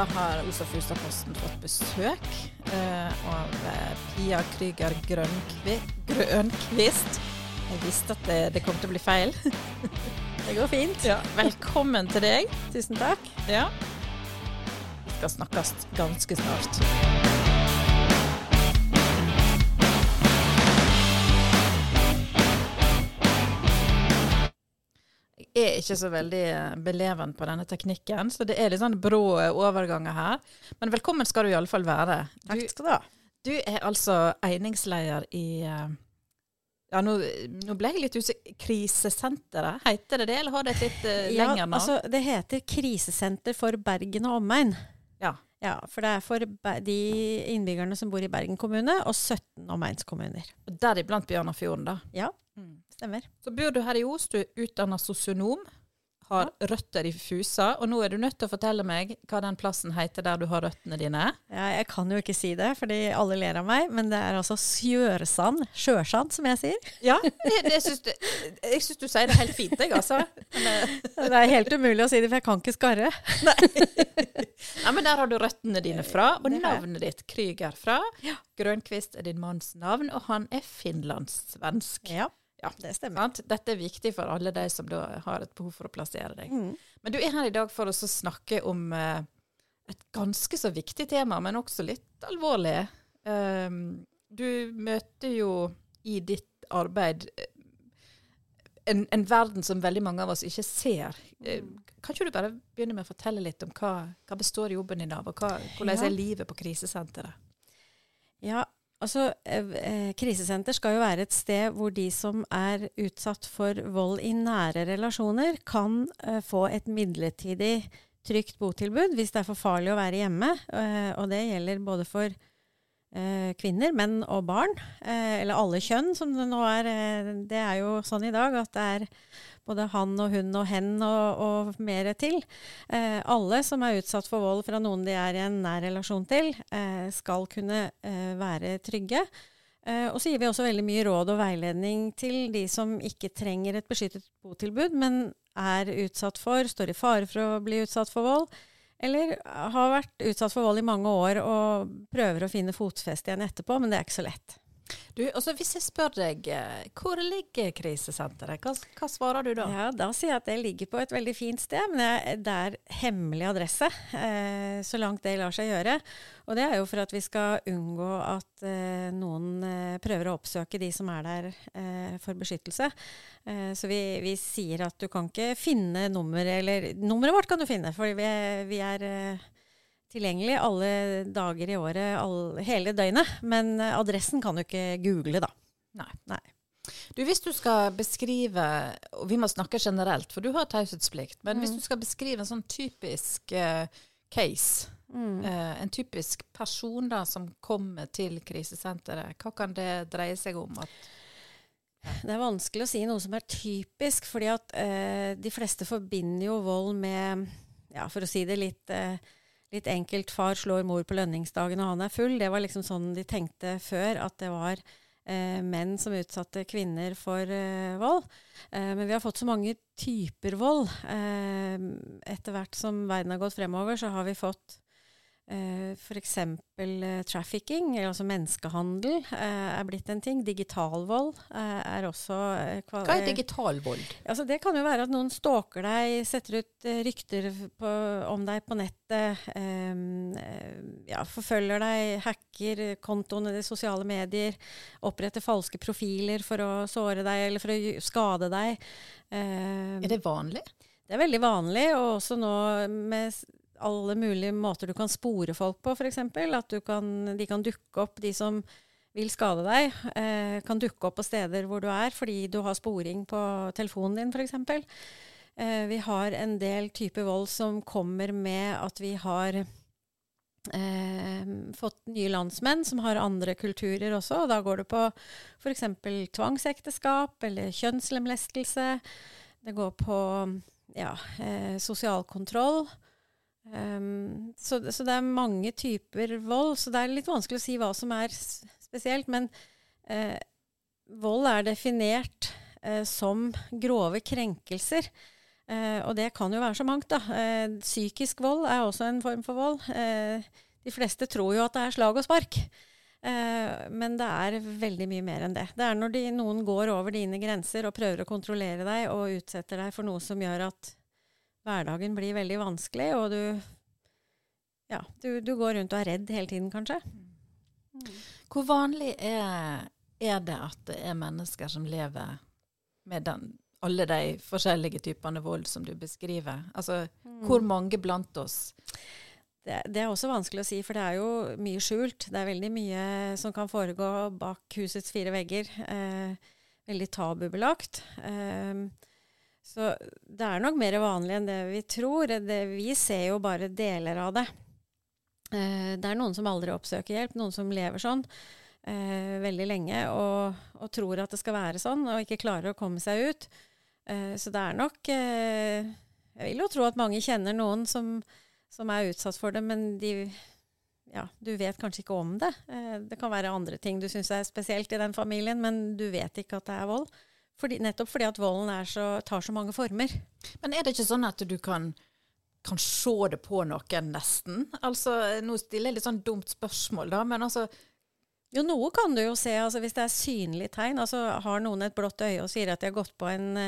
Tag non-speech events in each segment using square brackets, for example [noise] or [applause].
da har Osa Fustad-posten fått besøk uh, av eh, Pia Krüger Grønkvi Grønkvist. Jeg visste at det, det kom til å bli feil. [laughs] Det går fint. Ja. Velkommen til deg. Tusen takk. Ja. Vi skal snakkes ganske snart. Er ikke så veldig belevende beleven på denne teknikken, så det er litt sånn brå eh, overganger her. Men velkommen skal du iallfall være. Takk skal du ha. du er altså einingsleder i eh, ja, nå, nå ble jeg litt usikker. Krisesenteret, heter det det, eller har det et litt uh, Ja, lengre navn? altså, det heter Krisesenter for Bergen og omegn. Ja. Ja, For det er for de innbyggerne som bor i Bergen kommune, og 17 omegnskommuner. Og Deriblant Bjørnafjorden, da. Ja. Stemmer. Så bor du her i Os, du er utdanna sosionom, har røtter i Fusa, og nå er du nødt til å fortelle meg hva den plassen heter der du har røttene dine. Ja, jeg kan jo ikke si det, fordi alle ler av meg, men det er altså Sjørsand, Sjørsand, som jeg sier. Ja, du, jeg syns du sier det helt fint, jeg, altså. Men, [laughs] Det er helt umulig å si det, for jeg kan ikke skarre. [laughs] Nei. ja, men der har du røttene dine fra, og jeg. navnet ditt Krüger fra. Grønkvist er din manns navn, og han er finlandssvensk. Ja, Ja. det stemmer. Dette er viktig for alle de som har et behov for å plassere deg. Mm. Men du er her i dag for å snakke om eh, et ganske så viktig tema, men også litt alvorlig. Um, du møter jo i ditt arbeid eh, en, en verden som veldig mange av oss ikke ser. Eh, kan ikke du bare begynne med å fortelle litt om hva, hva består jobben din av, og hva, hvordan Ja. er livet på krisesenteret? Ja, altså eh, eh, Krisesenter skal jo være et sted hvor de som er utsatt for vold i nære relasjoner, kan eh, få et midlertidig trygt botilbud hvis det er for farlig å være hjemme. Og det gjelder både for kvinner, menn og barn. Eh, eller alle kjønn, som det nå er. Eh, det er jo sånn i dag at det er både han og hun og hen og, og mer til. Eh, alle som er utsatt for vold fra noen de er i en nær relasjon til, eh, skal kunne eh, være trygge. Eh, og så gir vi også veldig mye råd og veiledning til de som ikke trenger et beskyttet botilbud, men er utsatt for, står i fare for å bli utsatt for vold, eller har vært utsatt for vold i mange år og prøver å finne fotfeste igjen etterpå, men det er ikke så lett. Du, altså Hvis jeg spør deg, eh, hvor ligger krisesenteret? Hva, hva svarer du da? Ja, Da sier jeg at det ligger på et veldig fint sted, men det er- hemmelig adresse. Eh, så langt det lar seg gjøre. Og det er jo for at vi skal unngå at eh, noen eh, prøver å oppsøke de som er der eh, for beskyttelse. Eh, så vi, vi sier at du kan ikke finne nummer, eller nummeret vårt kan du finne, for vi vi er eh, tilgjengelig alle dager i året, all, hele døgnet. Men adressen kan du ikke google, da. Nei. Nei. Du, Hvis du skal beskrive, og vi må snakke generelt, for du har taushetsplikt, men Mm. hvis du skal beskrive en sånn typisk uh, case, Mm. uh, en typisk person da som kommer til krisesenteret, hva kan det dreie seg om? At, Det er vanskelig å si noe som er typisk, fordi at eh, de fleste forbinder jo vold med, ja, for å si det litt, eh, litt enkelt, far slår mor på lønningsdagen og han er full. Det var liksom sånn de tenkte før, at det var eh, menn som utsatte kvinner for eh, vold. Eh, men vi har fått så mange typer vold. Eh, etter hvert som verden har gått fremover, så har vi fått f.eks. Eh, trafficking, altså menneskehandel, eh, er blitt en ting. Digital vold eh, er også eh, hva er eh, digital vold? Altså, det kan jo være at noen stalker deg, setter ut eh, rykter på, om deg på nettet, ehm, eh, ja, forfølger deg, hacker kontoene i sosiale medier, oppretter falske profiler for å såre deg eller for å skade deg. Um, Er det vanlig? det er veldig vanlig, og også nå med alle mulige måter du kan spore folk på, f.eks. At kan, de kan dukke opp, de som vil skade deg, eh, kan dukke opp på steder hvor du er, fordi du har sporing på telefonen din, f.eks. Eh, vi har en del typer vold som kommer med at vi har eh, fått nye landsmenn som har andre kulturer også. og Da går det på f.eks. tvangsekteskap eller kjønnslemlestelse. Det går på ja, eh, sosial kontroll. Um, så, så det er mange typer vold. Så det er litt vanskelig å si hva som er spesielt. Men uh, vold er definert uh, som grove krenkelser. Uh, og det kan jo være så mangt, da. Psykisk vold er også en form for vold. De fleste tror jo at det er slag og spark. Men det er veldig mye mer enn det. Det er når de, noen går over dine grenser og prøver å kontrollere deg og utsetter deg for noe som gjør at hverdagen blir veldig vanskelig, og du ja, du, du går rundt og er redd hele tiden, kanskje. Mm. Hvor vanlig er, er, det at det er mennesker som lever med den, alle de forskjellige typene vold som du beskriver? Altså, mm. hvor mange blant oss? Det, det, er også vanskelig å si, for det er jo mye skjult. Det er veldig mye som kan foregå bak husets fire vegger. Eh, veldig tabubelagt. Eh, så det er nok mer vanlig enn det vi tror. Det, vi ser jo bare deler av det. Eh, det er noen som aldri oppsøker hjelp, noen som lever sånn eh, veldig lenge og, og, tror at det skal være sånn, og ikke klarer å komme seg ut. Eh, så det er nok eh, Jeg vil jo tro at mange kjenner noen som, som er utsatt for det, men de, ja, du vet kanskje ikke om det. Eh, det kan være andre ting du syns er spesielt i den familien, men du vet ikke at det er vold. Fordi, nettopp fordi at volden så, tar så mange former. Men er det ikke sånn at du kan kan se det på noen, nesten. Altså, Nå stiller jeg litt sånn dumt spørsmål, da, men altså jo, noe kan du jo se, altså hvis det er synlige tegn. altså Har noen et blått øye og sier at de har gått på en,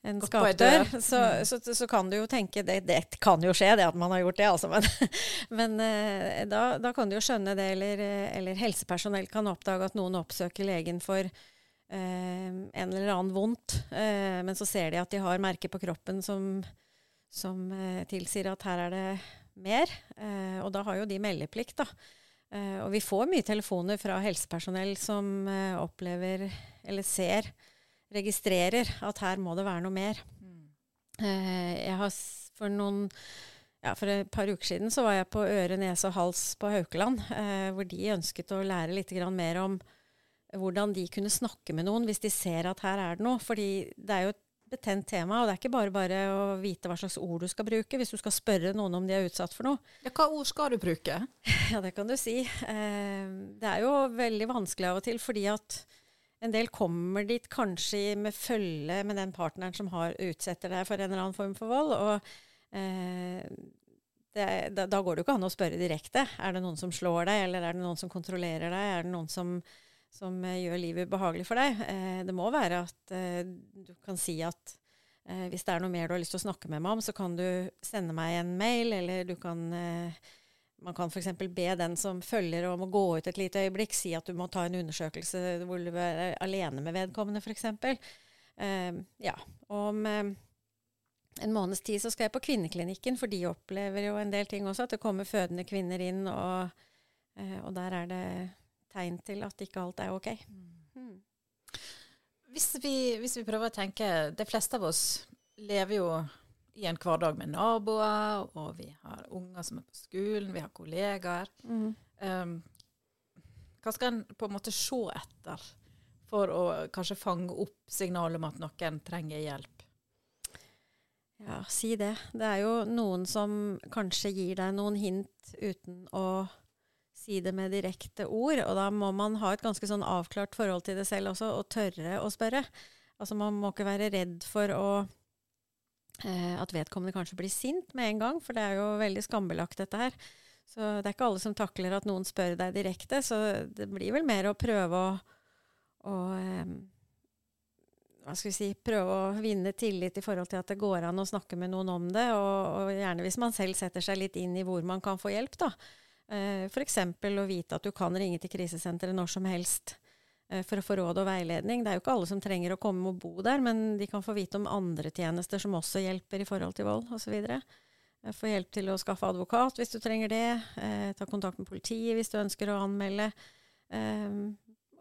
en skapdør, så, mm. så, så, kan du jo tenke det, det, kan jo skje, det at man har gjort det, altså. Men, [laughs] men eh, da, da, kan du jo skjønne det, eller, eller, helsepersonell kan oppdage at noen oppsøker legen for eh, en eller annen vondt, eh, men så ser de at de har merker på kroppen som som eh, tilsier at her er det mer. Eh, og da har jo de meldeplikt, da. Eh, og vi får mye telefoner fra helsepersonell som eh, opplever, eller ser, registrerer at her må det være noe mer. Mm. Eh, jeg har for noen ja, For et par uker siden så var jeg på øre, nese og hals på Haukeland, eh, hvor de ønsket å lære litt mer om hvordan de kunne snakke med noen hvis de ser at her er det noe. Fordi det er jo et betent tema, og det er ikke bare bare å vite hva slags ord du skal bruke hvis du skal spørre noen om de er utsatt for noe. Ja, hva ord skal du bruke? [laughs] Ja, det kan du si. Eh, det er jo veldig vanskelig av og til, fordi at en del kommer dit kanskje med følge med den partneren som har, utsetter deg for en eller annen form for vold. og eh, det, da, da, går det jo ikke an å spørre direkte. Er det noen som slår deg, eller er det noen som kontrollerer deg? Er det noen som som eh, gjør livet behagelig for deg. Eh, det må være at eh, du kan si at hvis det er noe mer du har lyst til å snakke med meg om, så kan du sende meg en mail, eller du kan man kan f.eks. be den som følger om å gå ut et lite øyeblikk, si at du må ta en undersøkelse hvor du er alene med vedkommende, f.eks. Uh, ja. Om uh, en måneds tid så skal jeg på kvinneklinikken, for de opplever jo en del ting også. At det kommer fødende kvinner inn, og, uh, og der er det tegn til at ikke alt er ok. Mm. Hvis, vi, hvis, vi, prøver å tenke De fleste av oss lever jo i en hverdag med naboer, og vi har unger som er på skolen, vi har kollegaer. Mm. Um, hva skal en på en måte se etter for å kanskje fange opp signalet om at noen trenger hjelp? Ja, si det. Det er jo noen som kanskje gir deg noen hint uten å si det med direkte ord. Og da må man ha et ganske sånn avklart forhold til det selv også, og tørre å spørre. Altså man må ikke være redd for å eh, at vedkommende kanskje blir sint med en gang, for det er jo veldig skambelagt, dette her. Så det er ikke alle som takler at noen spør deg direkte, så det blir vel mer å prøve å, å eh, hva skal vi si, prøve å vinne tillit i forhold til at det går an å snakke med noen om det, og, og gjerne hvis man selv setter seg litt inn i hvor man kan få hjelp, da. Eh, F.eks. å vite at du kan ringe til krisesenteret når som helst eh, for å få råd og veiledning. Det er jo ikke alle som trenger å komme og bo der, men de kan få vite om andre tjenester som også hjelper i forhold til vold osv. Eh, få hjelp til å skaffe advokat hvis du trenger det. ta kontakt med politiet hvis du ønsker å anmelde.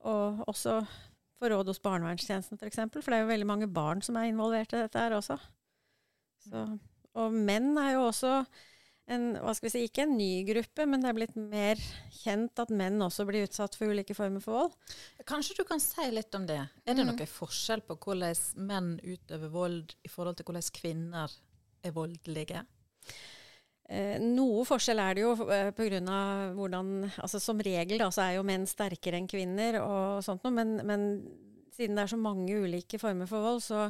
og også få råd hos barnevernstjenesten f.eks., for, eksempel, for det er jo veldig mange barn som er involvert i dette her også. Så, og menn er jo også en, hva skal vi si, ikke en ny gruppe, men det er blitt mer kjent at menn også blir utsatt for ulike former for vold. Kanskje du kan si litt om det. Er det mm. noen forskjell på hvordan menn utøver vold i forhold til hvordan kvinner er voldelige? Eh, noe forskjell er det jo eh, pga. hvordan altså Som regel da, så er jo menn sterkere enn kvinner, og sånt noe, men, men siden det er så mange ulike former for vold, så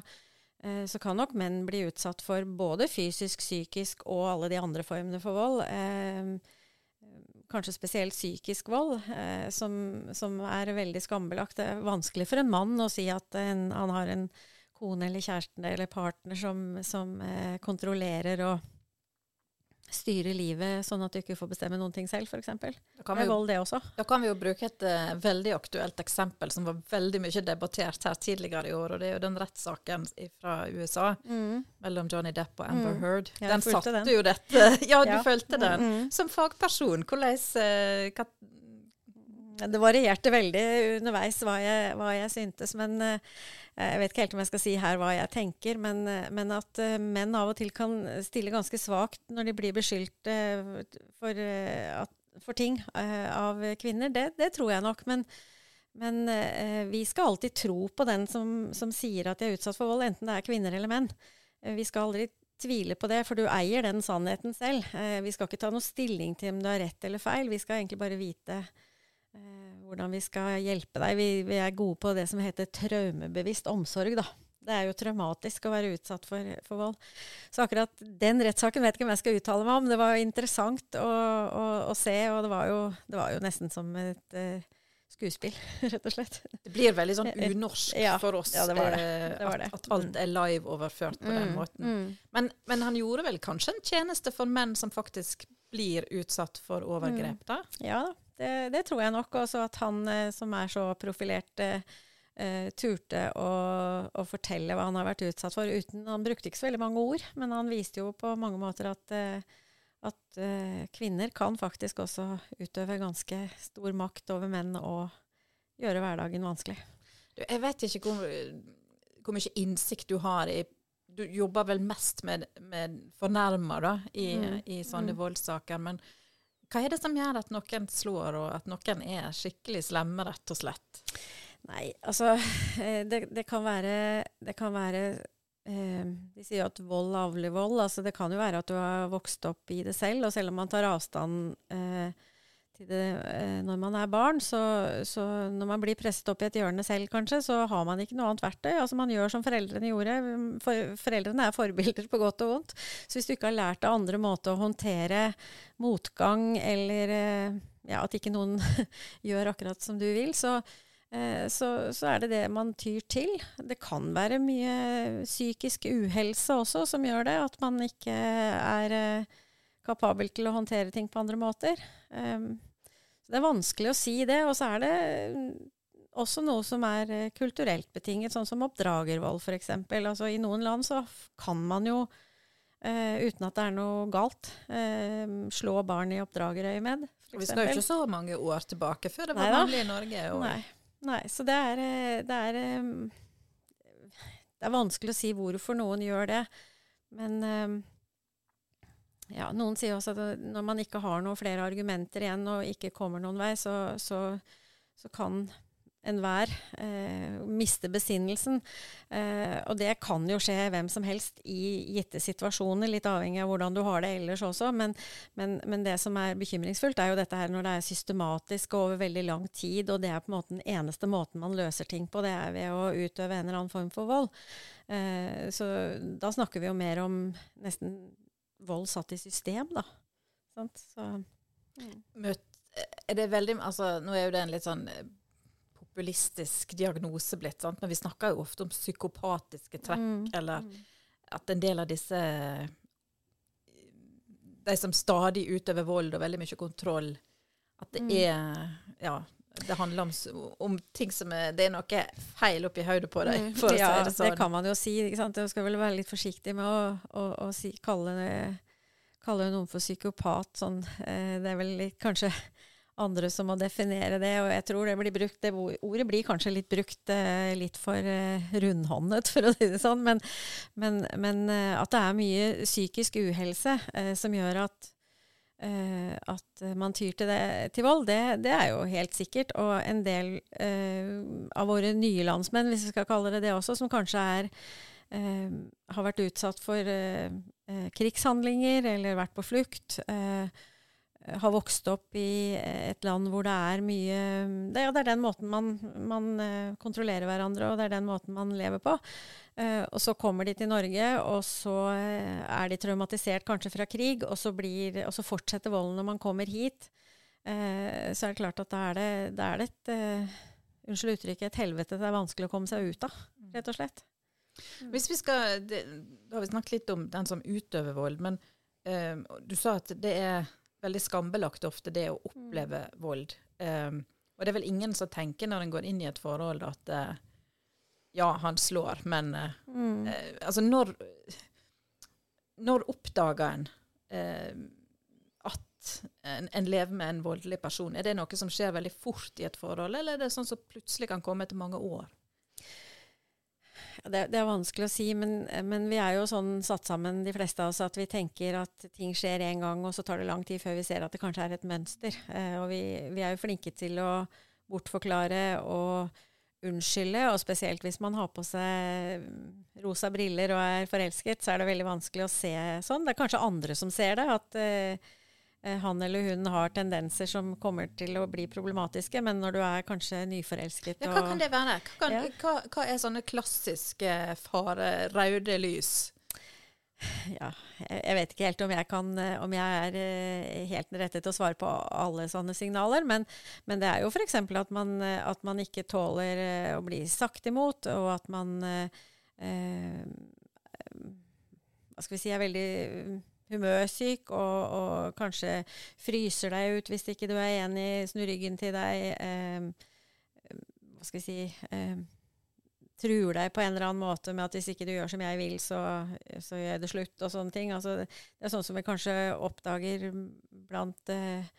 så kan nok menn bli utsatt for både fysisk, psykisk og alle de andre formene for vold. Eh, kanskje spesielt psykisk vold, eh, som, som, er veldig skambelagt. Det er vanskelig for en mann å si at en, han har en kone eller kjæreste eller partner som, som eh, kontrollerer og styre livet sånn at du ikke får bestemme noen ting selv, f.eks. Det er vold, det også. Da kan vi jo bruke et uh, veldig aktuelt eksempel som var veldig mye debattert her tidligere i år, og det er jo den rettssaken fra USA mm. mellom Johnny Depp og Amber mm. Heard. Den satte den. jo dette [laughs] Ja, du ja. fulgte den. Mm. Som fagperson, hvordan uh, Det varierte veldig underveis hva jeg, hva jeg syntes, men Eh, jeg vet ikke helt om jeg skal si her hva jeg tenker, men, eh, men at uh, menn av og til kan stille ganske svakt når de blir beskyldt for, for, ting av kvinner, det, det, tror jeg nok. Men, men vi skal alltid tro på den som, som, sier at de er utsatt for vold, enten det er kvinner eller menn. vi skal aldri tvile på det, for du eier den sannheten selv. vi skal ikke ta noe stilling til om du har rett eller feil, vi skal egentlig bare vite hvordan vi skal hjelpe deg. Vi, vi, er gode på det som heter traumebevisst omsorg, da. Det er jo traumatisk å være utsatt for, for vold. Så akkurat den rettssaken vet ikke om jeg skal uttale meg om. Det var jo interessant å, å, å se, og det var, jo, det var, jo, nesten som et uh, skuespill, [laughs] rett og slett. Det blir veldig sånn unorsk ja, for oss ja, det det. Det at, at, alt er live-overført på mm, den måten. Mm. Men, men, han gjorde vel kanskje en tjeneste for menn som faktisk blir utsatt for overgrep, da? Ja da. Det, det, tror jeg nok. Også at han eh, som er så profilert, eh, turte å, å, fortelle hva han har vært utsatt for. Uten, han brukte ikke så veldig mange ord, men han viste jo på mange måter at, eh, at eh, kvinner kan faktisk også utøve ganske stor makt over menn og gjøre hverdagen vanskelig. Du, jeg vet ikke hvor, hvor, mye innsikt du har i Du jobber vel mest med, med fornærma i, mm. i sånne mm. voldssaker. men hva er det som gjør at noen slår, og at noen er skikkelig slemme, rett og slett? Nei, altså eh, Det, det kan være, det kan være eh, De sier jo at vold avler vold. altså Det kan jo være at du har vokst opp i det selv, og selv om man tar avstand eh, det eh, når man er barn. Så, så, når man blir presset opp i et hjørne selv, kanskje, så har man ikke noe annet verktøy. Altså Man gjør som foreldrene gjorde. For, foreldrene er forbilder på godt og vondt. Så hvis du ikke har lært av andre måter å håndtere motgang, eller eh, ja, at ikke noen [laughs] gjør akkurat som du vil, så, eh, så, så, er det det man tyr til. Det kan være mye psykisk uhelse også som gjør det. At man ikke er kapabel til å håndtere ting på andre måter. Um, det er vanskelig å si det. Og så er det også noe som er uh, kulturelt betinget, sånn som oppdragervold f.eks. Altså, I noen land så kan man jo, uh, uten at det er noe galt, uh, slå barn i oppdragerøyemed. Vi skal jo ikke så mange år tilbake før det var Neida. vanlig i Norge. Nei. Nei. så det er, det er um, det er vanskelig å si hvorfor noen gjør det. Men ja, noen sier også at når man ikke har noen flere argumenter igjen og ikke kommer noen vei, så, så, så kan enhver eh, miste besinnelsen. Eh, og det kan jo skje hvem som helst i gitte situasjoner, litt avhengig av hvordan du har det ellers også. Men, men, men, det som er bekymringsfullt, er jo dette her når det er systematisk og over veldig lang tid, og det er på en måte den eneste måten man løser ting på, det er ved å utøve en eller annen form for vold. Eh, så da snakker vi jo mer om nesten vold satt i system, da. Så, mm. Er det veldig Altså, nå er jo det en litt sånn eh, populistisk diagnose blitt, sant? men vi snakker jo ofte om psykopatiske trekk, mm. eller mm. at en del av disse De som stadig utøver vold og veldig mye kontroll, at det mm. er Ja, det handler om, om, ting som er Det er noe feil oppi hodet på deg, For ja, å si det sånn. Det kan man jo si. ikke sant? Du skal vel være litt forsiktig med å, å, å si, kalle, kalle, noen for psykopat. Sånn. Eh, det er vel litt, kanskje andre som må definere det, og jeg tror det blir brukt det Ordet blir kanskje litt brukt eh, litt for eh, rundhåndet, [laughs] for å si det sånn, men, men, men at det er mye psykisk uhelse som gjør at Uh, at man tyr til, det, til vold, det, det, er jo helt sikkert. Og en del uh, av våre nye landsmenn, hvis vi skal kalle det det også, som kanskje er, uh, har vært utsatt for krigshandlinger eller vært på flukt, har vokst opp i et land hvor det er mye Det, ja, det er den måten man, man kontrollerer hverandre, og det er den måten man lever på. Uh, og så kommer de til Norge, og så uh, er de traumatisert kanskje fra krig, og så, blir, og så fortsetter volden når man kommer hit. så er det klart at da er det, da er det et Unnskyld uttrykket, et helvete det er vanskelig å komme seg ut av, rett og slett. Mm. Hvis vi skal, det, Da har vi snakket litt om den som utøver vold, men du sa at det er veldig skambelagt ofte, det å oppleve mm. vold. Og det er vel ingen som tenker når en går inn i et forhold at uh, ja, han slår, men uh, mm. eh, altså når Når oppdager en at en, en, lever med en voldelig person? Er det noe som skjer veldig fort i et forhold, eller er det sånn som plutselig kan komme etter mange år? Det, det, er vanskelig å si, men, men, vi er jo sånn satt sammen, de fleste av oss, at vi tenker at ting skjer én gang, og så tar det lang tid før vi ser at det kanskje er et mønster. Eh, og vi, vi, er jo flinke til å bortforklare og unnskylde, og spesielt hvis man har på seg rosa briller og er forelsket, så er det veldig vanskelig å se sånn. Det er kanskje andre som ser det. at Eh, han eller hun har tendenser som kommer til å bli problematiske, men når du er kanskje nyforelsket ja, Hva kan det være? Hva, kan, ja. hva, hva er sånne klassiske fare, røde lys? [laughs] Ja, jeg vet ikke helt om jeg, kan, om jeg er eh, helt rette til å svare på alle sånne signaler, men, men det er jo f.eks. At, man, at man ikke tåler eh, å bli sagt imot, og at man eh, Hva skal vi si er veldig humørsyk og, og, kanskje fryser deg ut hvis ikke du er enig, snur ryggen til deg, eh, hva skal vi si eh, Truer deg på en eller annen måte med at hvis ikke du gjør som jeg vil, så, så gjør jeg det slutt, og sånne ting. Altså, det er sånn som vi kanskje oppdager blant eh,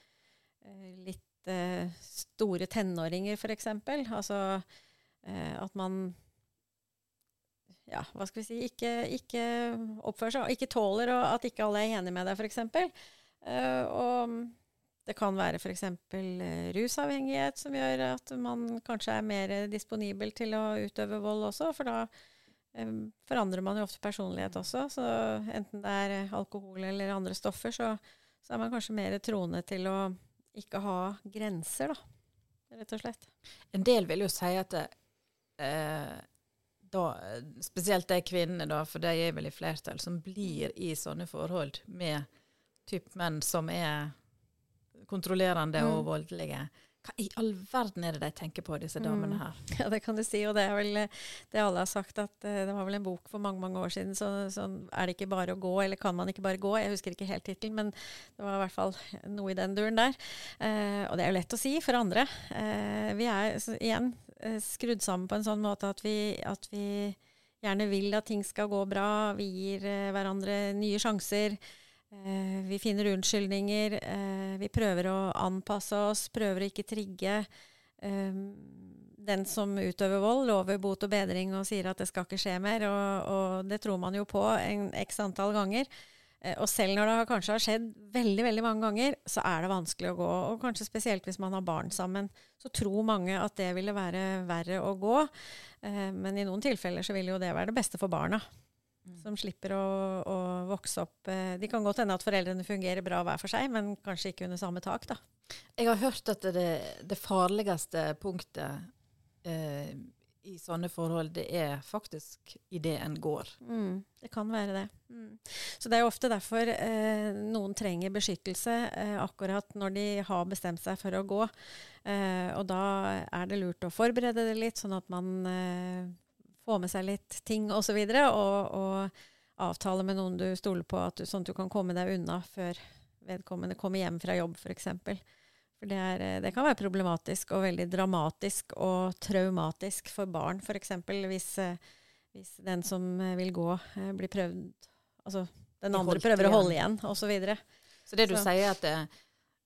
litt eh, store tenåringer, f.eks. Altså eh, at man ja, hva skal vi si, ikke, ikke oppfører seg, ikke tåler at ikke alle er enige med deg, f.eks. Uh, eh, og det kan være f.eks. Uh, rusavhengighet som gjør at man kanskje er mer disponibel til å utøve vold også, for da um, forandrer man jo ofte personlighet også. Så enten det er alkohol eller andre stoffer, så, så er man kanskje mer troende til å ikke ha grenser, da, rett og slett. En del vil jo si at det, eh, da, spesielt de kvinnene, da, for de er vel i flertall, som blir i sånne forhold med typ menn som er kontrollerende mm. og voldelige. Hva i all verden er det de tenker på, disse damene mm. her? Mm. [laughs] Ja, det kan du si, og det er vel det alle har sagt, at uh, det var vel en bok for mange mange år siden, så, så, er det ikke bare å gå, eller kan man ikke bare gå? Jeg husker ikke helt tittelen, men det var i hvert fall noe i den duren der. Eh, og det er jo lett å si for andre. Eh, vi er, så, igjen, Eh, skrudd sammen på en sånn måte at vi, at vi, gjerne vil at ting skal gå bra. Vi gir eh, hverandre nye sjanser. Uh, vi finner unnskyldninger. Uh, vi prøver å anpasse oss, prøver å ikke trigge. den som utøver vold, lover bot og bedring og sier at det skal ikke skje mer. Og, og det tror man jo på en x antall ganger. Eh, og selv når det kanskje har skjedd veldig veldig mange ganger, så er det vanskelig å gå. Og kanskje spesielt hvis man har barn sammen. Så tror mange at det ville være verre å gå. Eh, men i noen tilfeller så vil jo det være det beste for barna. Mm. Som slipper å, å vokse opp eh, De kan godt hende at foreldrene fungerer bra hver for seg, men kanskje ikke under samme tak, da. Jeg har hørt at det, det farligste punktet eh, i sånne forhold, det er faktisk idet en går. Mm, det kan være det. Mm. Så det er jo ofte derfor eh, noen trenger beskyttelse eh, akkurat når de har bestemt seg for å gå. Eh, og da er det lurt å forberede det litt, sånn at man får med seg litt ting osv. Og, så og, og avtale med noen du stoler på, du, sånn at du kan komme deg unna før vedkommende kommer hjem fra jobb, f.eks. For det, er, eh, det, kan være problematisk og veldig dramatisk og traumatisk for barn, f.eks. Hvis, eh, hvis den som eh, vil gå, blir prøvd Altså den andre prøver å holde igjen, osv. Så, videre. så det du så. sier, at det,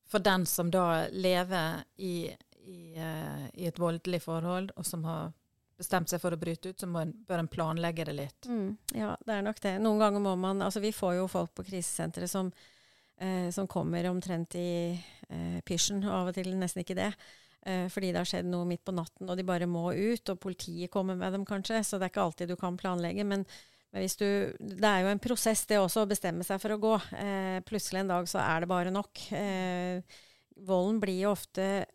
for den som da lever i, i, i, et voldelig forhold, og som har bestemt seg for å bryte ut, så en, bør en planlegge det litt. Mm, ja, det er nok det. Noen ganger må man Altså, vi får jo folk på krisesenteret som eh, som kommer omtrent i eh, pysjen, og av og til nesten ikke det. Eh, fordi det har skjedd noe midt på natten, og de bare må ut, og politiet kommer med dem kanskje. Så det er ikke alltid du kan planlegge. Men, men du, det er jo en prosess det også å bestemme seg for å gå. Eh, plutselig en dag så er det bare nok. Eh, volden blir jo ofte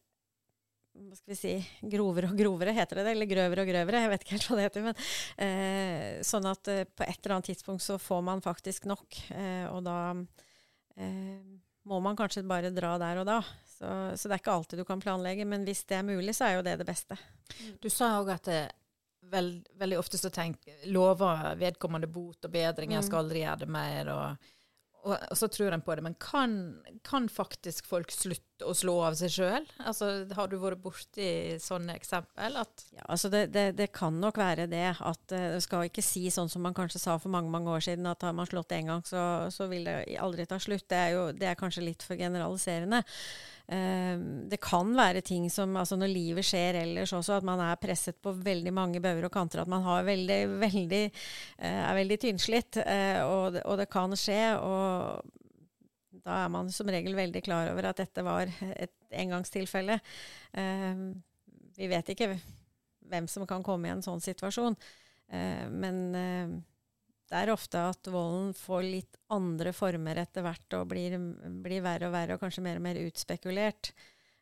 hva skal vi si, grovere og grovere, heter det det? Eller grøvere og grøvere, jeg vet ikke helt hva det heter. Men, eh, sånn at eh, på et eller annet tidspunkt så får man faktisk nok. Eh, og da eh, må man kanskje bare dra der og da. Så, så, det er ikke alltid du kan planlegge, men hvis det er mulig, så er jo det det beste. Du sa òg at det, veld, veldig ofte så tenk, lover vedkommende bot og bedring, jeg skal aldri gjøre det mer. og og, og, så tror en på det. Men kan, kan, faktisk folk slutte å slå av seg sjøl? Altså, har du vært borti sånne eksempel? ja, altså det, det, det, kan nok være det. At uh, skal ikke si sånn som man kanskje sa for mange mange år siden, at har man slått én gang, så, så, vil det aldri ta slutt. Det er, jo, det er kanskje litt for generaliserende. Uh, det kan være ting som altså Når livet skjer ellers også, at man er presset på veldig mange bauger og kanter, at man veldig, veldig, uh, er veldig tynnslitt, uh, og, og, det kan skje. Og da er man som regel veldig klar over at dette var et engangstilfelle. vi vet ikke hvem som kan komme i en sånn situasjon, men det er ofte at volden får litt andre former etter hvert og blir, blir, verre og verre og kanskje mer og mer utspekulert.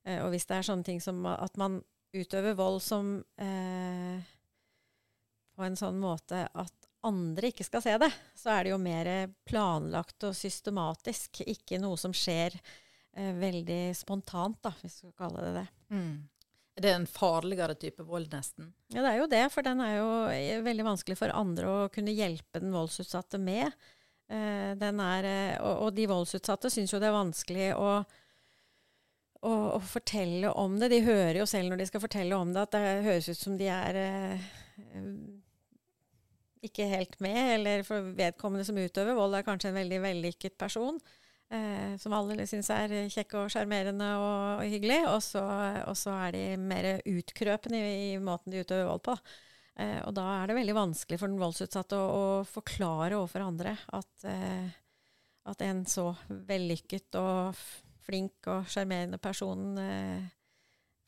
Eh, og hvis det er sånne ting som at man utøver vold som eh, på en sånn måte at andre ikke skal se det, så er det jo mer planlagt og systematisk, ikke noe som skjer eh, veldig spontant, da, hvis vi skal kalle det det. Mm. Er det en farligere type vold, nesten? Ja, det er jo det. For den er jo eh, veldig vanskelig for andre å kunne hjelpe den voldsutsatte med. Eh, er, eh, og, de voldsutsatte syns jo det er vanskelig å, å, å, fortelle om det. De hører jo selv når de skal fortelle om det, at det høres ut som de er eh, ikke helt med. Eller for vedkommende som utøver vold, er kanskje en veldig vellykket person eh, som alle syns er kjekke og sjarmerende og, og, hyggelig. Og så, og så, er de mer utkrøpende i, i måten de utøver vold på. Eh, og da er det veldig vanskelig for den voldsutsatte å, å forklare overfor andre at, eh, at, en så vellykket og flink og sjarmerende person eh,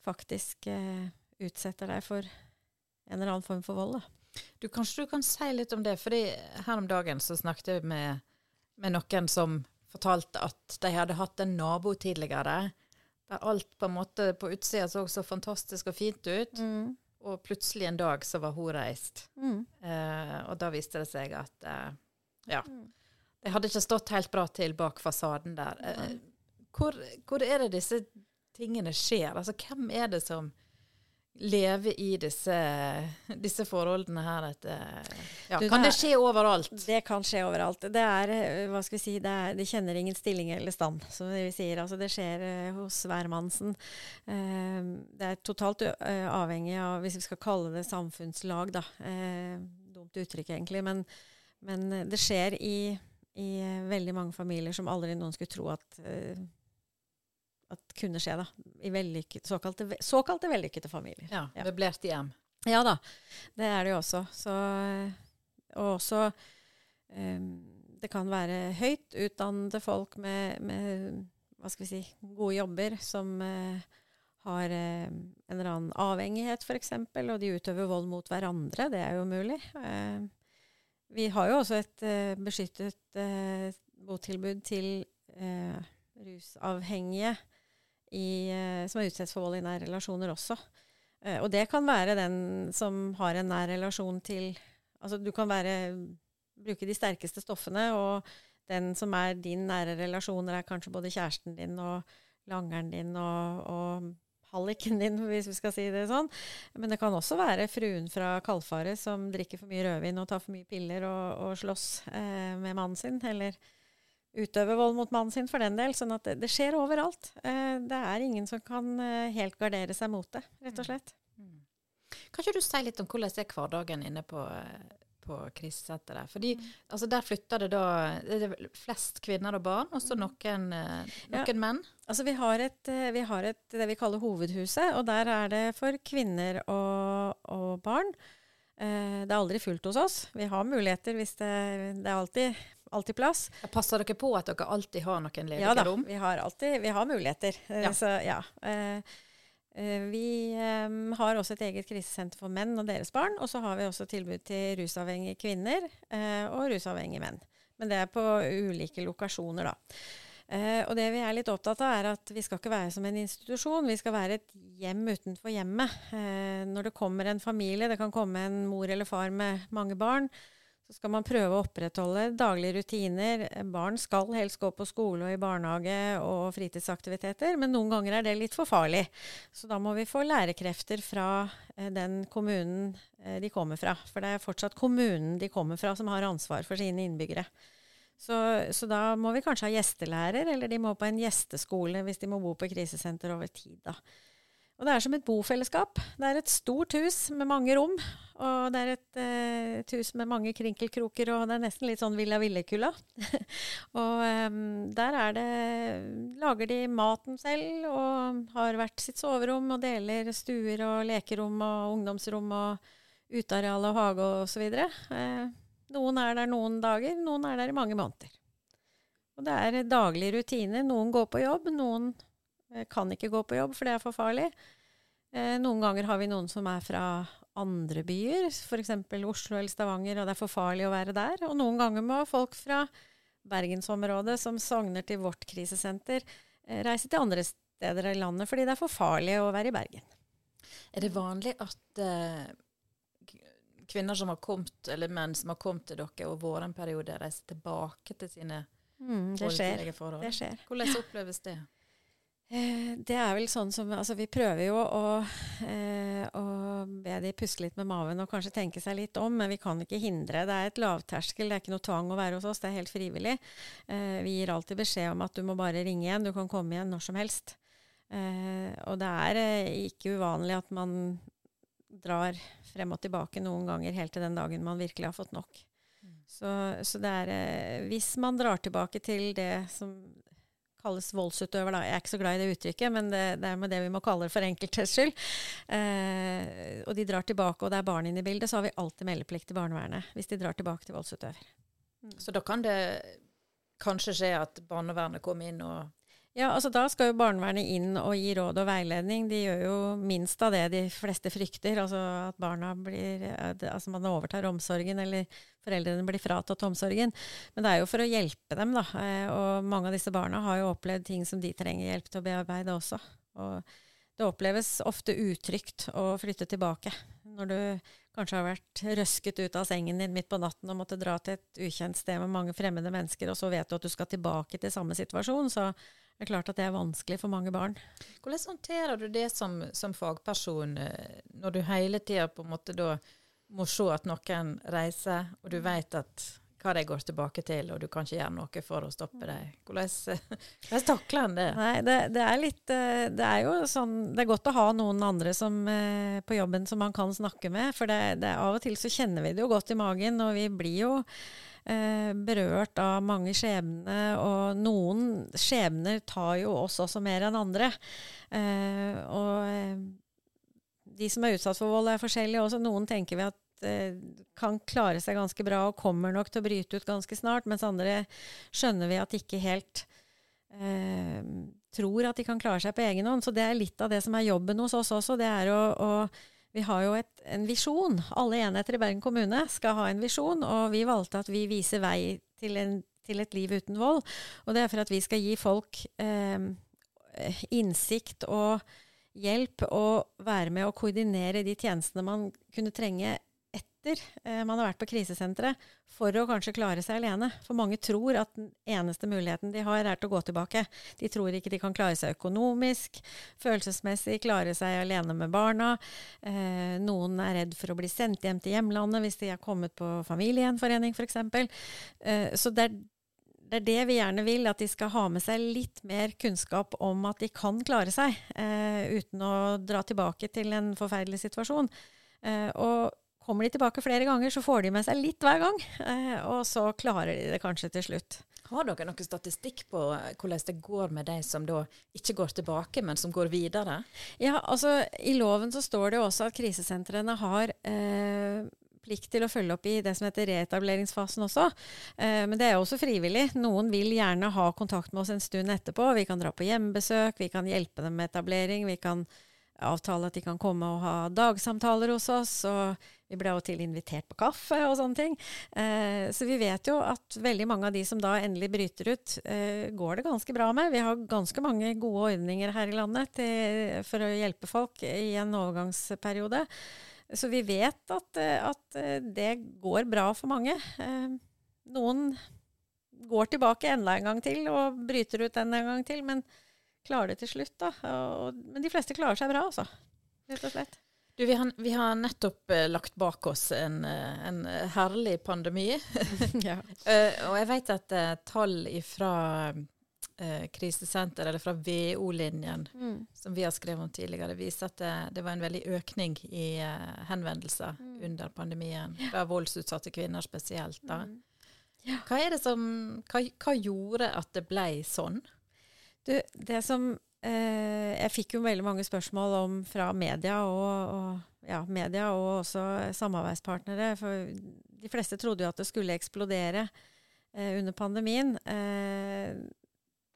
faktisk eh, utsetter deg for en eller annen form for vold. Da. Du, kanskje du kan si litt om det, fordi her om dagen så snakket jeg med, med noen som fortalte at de hadde hatt en nabo tidligere der alt på en måte på utsida så så fantastisk og fint ut. Mm. Og plutselig en dag så var hun reist. Mm. Eh, og da viste det seg at eh, ja. Mm. Det hadde ikke stått helt bra til bak fasaden der. Eh, hvor, hvor, er det disse tingene skjer? Altså hvem er det som leve i disse, disse forholdene her At, ja, du, Kan det skje overalt? Det kan skje overalt. Det er, hva skal vi si, det, er, det kjenner ingen stilling eller stand, som vi sier. Altså, det skjer uh, hos hvermannsen. Uh, det er totalt uh, avhengig av, hvis vi skal kalle det samfunnslag, da. dumt uttrykk, egentlig. Men, men det skjer i, i, veldig mange familier som aldri noen skulle tro at at kunne skje, da. I vellykket, såkalte, såkalte vellykkede familier. Ja, ja. Møblerte hjem. Ja da. Det er det jo også. Så, og også um, Det kan være høyt utdannede folk med, med, hva skal vi si, gode jobber som uh, har uh, en eller annen avhengighet, f.eks., og de utøver vold mot hverandre. Det er jo mulig. Uh, vi har jo også et beskyttet botilbud til rusavhengige i, eh, som er utsatt for vold i nære relasjoner også. Uh, og det kan være den som har en nær relasjon til Altså du kan være, bruke de sterkeste stoffene, og den som er din nære relasjoner, er kanskje både kjæresten din og langeren din og, og halliken din, hvis vi skal si det sånn. Men det kan også være fruen fra Kalfaret som drikker for mye rødvin og tar for mye piller og, og slåss eh, med mannen sin. Eller utøve vold mot mannen sin, for den del. sånn at det, det skjer overalt. Eh, det er ingen som kan eh, helt gardere seg mot det, rett og slett. Mm. Kan ikke du si litt om hvordan er hverdagen inne på, på krisesenteret? Fordi mm. altså, der flytter det da det er flest kvinner og barn, og så mm. noen, eh, noen ja. menn? Altså vi har, et, vi har et, det vi kaller hovedhuset, og der er det for kvinner og, og barn. det er aldri fullt hos oss. Vi har muligheter hvis det, det er alltid alltid plass. Passer dere på at dere alltid har noen ledige ja, rom? Da, vi har alltid vi har muligheter. Eh, ja. Så ja. Eh, Eh, vi har også et eget krisesenter for menn og deres barn. Og så har vi også tilbud til rusavhengige kvinner og rusavhengige menn. Men det er på ulike lokasjoner, da. Uh, og det vi er litt opptatt av, er at vi skal ikke være som en institusjon. Vi skal være et hjem utenfor hjemmet. Uh, når det kommer en familie, det kan komme en mor eller far med mange barn, skal man prøve å opprettholde daglige rutiner. Barn skal helst gå på skole og i barnehage og fritidsaktiviteter, men noen ganger er det litt for farlig. Så da må vi få lærekrefter fra eh, den kommunen eh, de kommer fra. For det er fortsatt kommunen de kommer fra som har ansvar for sine innbyggere. Så, så, da må vi kanskje ha gjestelærer, eller de må på en gjesteskole hvis de må bo på krisesenter over tid. da. Og det er som et bofellesskap. Det er et stort hus med mange rom. Og det er et, eh, et hus med mange krinkelkroker, og det er nesten litt sånn Villa Villekulla. [laughs] og um, der er det Lager de maten selv og har hvert sitt soverom og deler stuer og lekerom og ungdomsrom og uteareal og hage osv. Eh, noen er der noen dager, noen er der i mange måneder. Og det er daglige rutiner. Noen går på jobb, noen Eh, kan ikke gå på jobb, for det er for farlig. Eh, noen ganger har vi noen som er fra andre byer, f.eks. Oslo eller Stavanger, og det er for farlig å være der. Og noen ganger må folk fra bergensområdet som sogner til vårt krisesenter, eh, reise til andre steder i landet fordi det er for farlig å være i Bergen. Er det vanlig at uh, kvinner som har kommet, eller menn som har kommet til dere og vært en periode, reiser tilbake til sine mm, det skjer. forhold? Det skjer. Hvordan oppleves det? Eh, det er vel sånn som Altså, vi prøver jo å, eh, å, be de puste litt med maven og kanskje tenke seg litt om, men vi kan ikke hindre. Det er et lavterskel, det er ikke noe tvang å være hos oss, det er helt frivillig. Eh, vi gir alltid beskjed om at du må bare ringe igjen, du kan komme igjen når som helst. Eh, og det er ikke uvanlig at man drar frem og tilbake noen ganger helt til den dagen man virkelig har fått nok. Mm. Så, så, det er Hvis man drar tilbake til det som kalles voldsutøver. Da. Jeg er ikke så glad i det uttrykket, men det, det er med det vi må kalle det for enkeltes skyld. Eh, og de drar tilbake, og det er barn inne i bildet, så har vi alltid meldeplikt til barnevernet hvis de drar tilbake til voldsutøver. Mm. Så da kan det kanskje skje at barnevernet kommer inn og ja, altså Da skal jo barnevernet inn og gi råd og veiledning. De gjør jo minst av det de fleste frykter. Altså at barna blir Altså man overtar omsorgen, eller foreldrene blir fratatt omsorgen. Men det er jo for å hjelpe dem, da. Eh, og mange av disse barna har jo opplevd ting som de trenger hjelp til å bearbeide også. Og det oppleves ofte utrygt å flytte tilbake. Når du kanskje har vært røsket ut av sengen din midt på natten og måtte dra til et ukjent sted med mange fremmede mennesker, og så vet du at du skal tilbake til samme situasjon, så det er klart at det er vanskelig for mange barn. Hvordan håndterer du det som, som fagperson, eh, når du hele tida på en måte da må se at noen reiser, og du vet at hva de går tilbake til, og du kan ikke gjøre noe for å stoppe dem. Hvordan, [laughs] hvordan takler en det? Nei, det, det, er litt eh, Det er jo sånn Det er godt å ha noen andre som, eh, på jobben som man kan snakke med, for det, det, av og til så kjenner vi det jo godt i magen, og vi blir jo eh, berørt av mange skjebner, og noen skjebner tar jo oss også mer enn andre. Eh, og eh, de som er utsatt for vold, er forskjellige også. Noen tenker vi at eh, kan klare seg ganske bra og kommer nok til å bryte ut ganske snart, mens andre skjønner vi at ikke helt eh, tror at de kan klare seg på egen hånd. Så det er litt av det som er jobben hos oss også. Det er å, å vi har jo et, en visjon. Alle enheter i Bergen kommune skal ha en visjon, og vi valgte at vi viser vei til, en, til et liv uten vold. Og det er for at vi skal gi folk eh, innsikt og hjelp og være med å koordinere de tjenestene man kunne trenge etter eh, man har vært på krisesenteret, for å kanskje klare seg alene. For mange tror at den eneste muligheten de har, er til å gå tilbake. De tror ikke de kan klare seg økonomisk, følelsesmessig, klare seg alene med barna. Eh, noen er redd for å bli sendt hjem til hjemlandet hvis de har kommet på familiegjenforening, f.eks. Eh, så det er det er det vi gjerne vil, at de skal ha med seg litt mer kunnskap om at de kan klare seg, eh, uten å dra tilbake til en forferdelig situasjon. Eh, og Kommer de tilbake flere ganger, så får de med seg litt hver gang. Eh, og så klarer de det kanskje til slutt. Har dere noen statistikk på eh, hvordan det går med de som da ikke går tilbake, men som går videre? Ja, altså I loven så står det jo også at krisesentrene har eh, plikt til å følge opp i det som heter reetableringsfasen også. Eh, men det er også frivillig. Noen vil gjerne ha kontakt med oss en stund etterpå. Vi kan dra på hjemmebesøk, vi kan hjelpe dem med etablering. vi kan avtale at de kan komme og ha dagsamtaler hos oss. og vi ble jo til invitert på kaffe og sånne ting. Eh, så vi vet jo at veldig mange av de som da endelig bryter ut, eh, går det ganske bra med. Vi har ganske mange gode ordninger her i landet til, for å hjelpe folk i en overgangsperiode. Så vi vet at, eh, at eh, det går bra for mange. Eh, noen går tilbake enda en gang til og bryter ut enda en gang til, men klarer det til slutt. da. Og, men de fleste klarer seg bra, altså. Rett og slett. Du, vi, har, vi har nettopp uh, lagt bak oss en, uh, en herlig pandemi. [laughs] ja. uh, og jeg vet at tall fra krisesenter, eller fra VO-linjen, mm. som vi har skrevet om tidligere, viser at det, det var en veldig økning i henvendelser mm. under pandemien. Fra voldsutsatte kvinner spesielt. da. Mm. Ja. Hva, er det som, hva, hva gjorde at det ble sånn? Du, det som Eh, jeg fikk jo veldig mange spørsmål om fra media og, og, ja, media og også samarbeidspartnere. For de fleste trodde jo at det skulle eksplodere eh, under pandemien. Eh,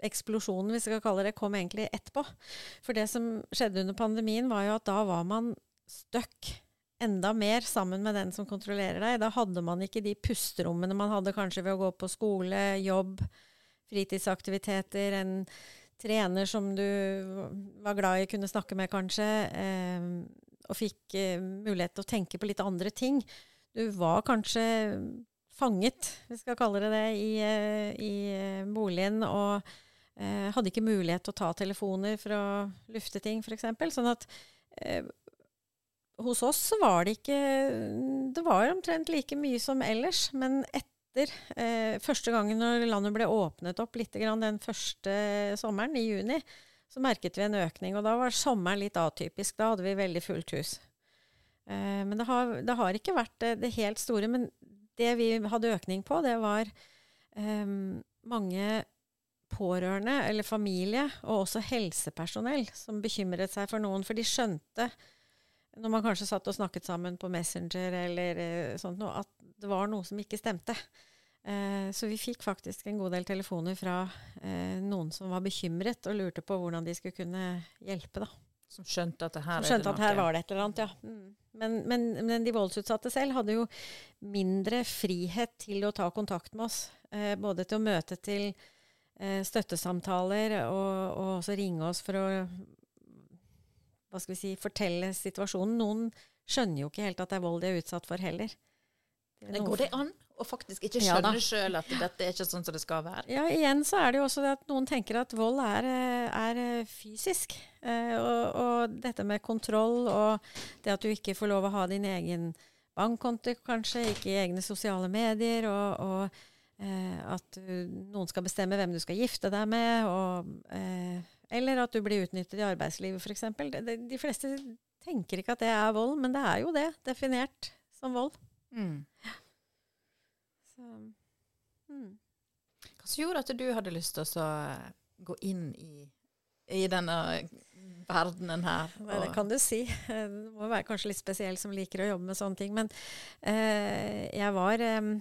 eksplosjonen, hvis vi skal kalle det, kom egentlig etterpå. For det som skjedde under pandemien, var jo at da var man stuck enda mer sammen med den som kontrollerer deg. Da hadde man ikke de pusterommene man hadde kanskje ved å gå på skole, jobb, fritidsaktiviteter, en trener som du var glad i kunne snakke med, kanskje, eh, og fikk eh, mulighet til å tenke på litt andre ting. Du var kanskje fanget, vi skal kalle det det, i, eh, i eh, boligen, og eh, hadde ikke mulighet til å ta telefoner for å lufte ting, f.eks. Sånn at eh, hos oss var det ikke Det var omtrent like mye som ellers, men etter eh, første gangen når landet ble åpnet opp litt den første sommeren, i juni, så merket vi en økning. Og da var sommeren litt atypisk. Da hadde vi veldig fullt hus. Eh, men det har, det har, ikke vært det, det, helt store. Men det vi hadde økning på, det var eh, mange pårørende eller familie, og også helsepersonell, som bekymret seg for noen. For de skjønte, når man kanskje satt og snakket sammen på Messenger eller eh, sånt noe, at det var noe som ikke stemte. Eh, så vi fikk faktisk en god del telefoner fra eh, noen som var bekymret og lurte på hvordan de skulle kunne hjelpe. da. Som skjønte at det her, skjønte at her var det et eller annet, ja. Mm. Men, men, men, de voldsutsatte selv hadde jo mindre frihet til å ta kontakt med oss. Eh, både til å møte til støttesamtaler og, og, også ringe oss for å hva skal vi si, fortelle situasjonen. Noen skjønner jo ikke helt at det er vold de er utsatt for heller. Det går det an å faktisk ikke skjønne ja, sjøl at dette er ikke sånn som det skal være? Ja, igjen så er det jo også det at noen tenker at vold er, er fysisk. Eh, og, og, dette med kontroll og det at du ikke får lov å ha din egen bankkonto, kanskje, ikke egne sosiale medier, og, og eh, at noen skal bestemme hvem du skal gifte deg med, og, eh, eller at du blir utnyttet i arbeidslivet, f.eks. De, de fleste tenker ikke at det er vold, men det er jo det, definert som vold. Mm. Så, mm. Hva som gjorde at du hadde lyst til å gå inn i, i denne verdenen her? Nei, det kan du si. [laughs] Du må være kanskje litt spesiell som liker å jobbe med sånne ting. Men eh, jeg var eh,